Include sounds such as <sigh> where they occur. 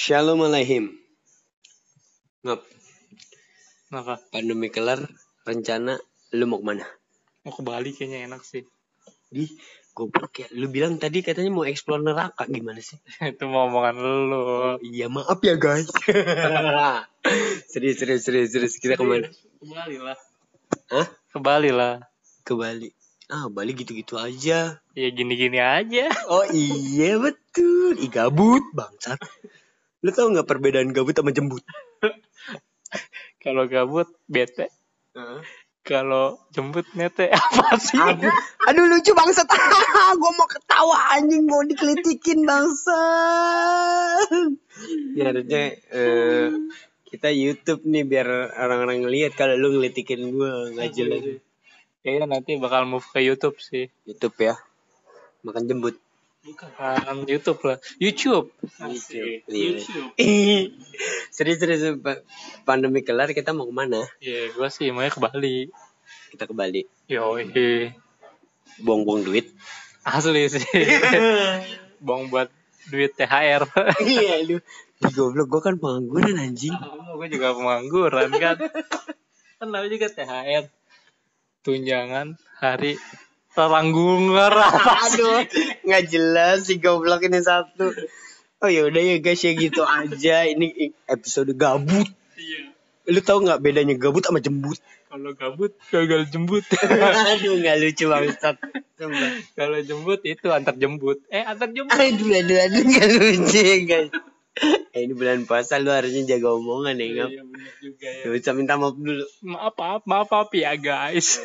Shalom alaihim. Ngap, Kenapa? pandemi kelar, rencana lu mau ke mana? Mau ke Bali kayaknya enak sih. Di, goblok ya. Lu bilang tadi katanya mau explore neraka gimana sih? <laughs> itu mau omongan lu. Iya maaf ya guys. <laughs> serius, serius, serius, serius. Kita ke mana? Ke Bali lah. Hah? Ke Bali lah. Ke Bali. Ah, Bali gitu-gitu aja. Ya gini-gini aja. Oh iya betul. Ih gabut bangsat. Lu tau nggak perbedaan gabut sama jembut? <laughs> Kalau gabut bete. Kalau jemput nete <laughs> apa sih? Aduh, aduh lucu bangsat. <laughs> Gua mau ketawa anjing mau dikelitikin bangsat. Ya harusnya eh, kita YouTube nih biar orang-orang ngeliat kalau lu ngelitikin gua nggak jelas. Kayaknya nanti bakal move ke YouTube sih. YouTube ya. Makan jembut. Bukan YouTube lah. YouTube. YouTube. Iya. YouTube. <laughs> serius serius pa- pandemi kelar kita mau ke mana? Iya, gua sih maunya ke Bali. Kita ke Bali. Yoi. Buang-buang duit. Asli sih. <laughs> Bong buat duit THR. <laughs> Iya lu. Di goblok gua kan pengangguran anjing. gue juga pengangguran kan. kan juga THR. Tunjangan hari teranggungan Aduh, nggak jelas si goblok ini satu. Oh ya udah ya guys ya gitu aja. Ini episode gabut. Iya. Lu tahu nggak bedanya gabut sama jembut? Kalau gabut gagal jembut. Aduh nggak lucu banget. Kalau jembut itu antar jembut. Eh antar jembut. Aduh aduh aduh nggak lucu ya guys. Eh, ini bulan puasa lu harusnya jaga omongan ya. Iya benar juga ya. Gak usah minta maaf dulu. Maaf maaf maaf maaf ya guys.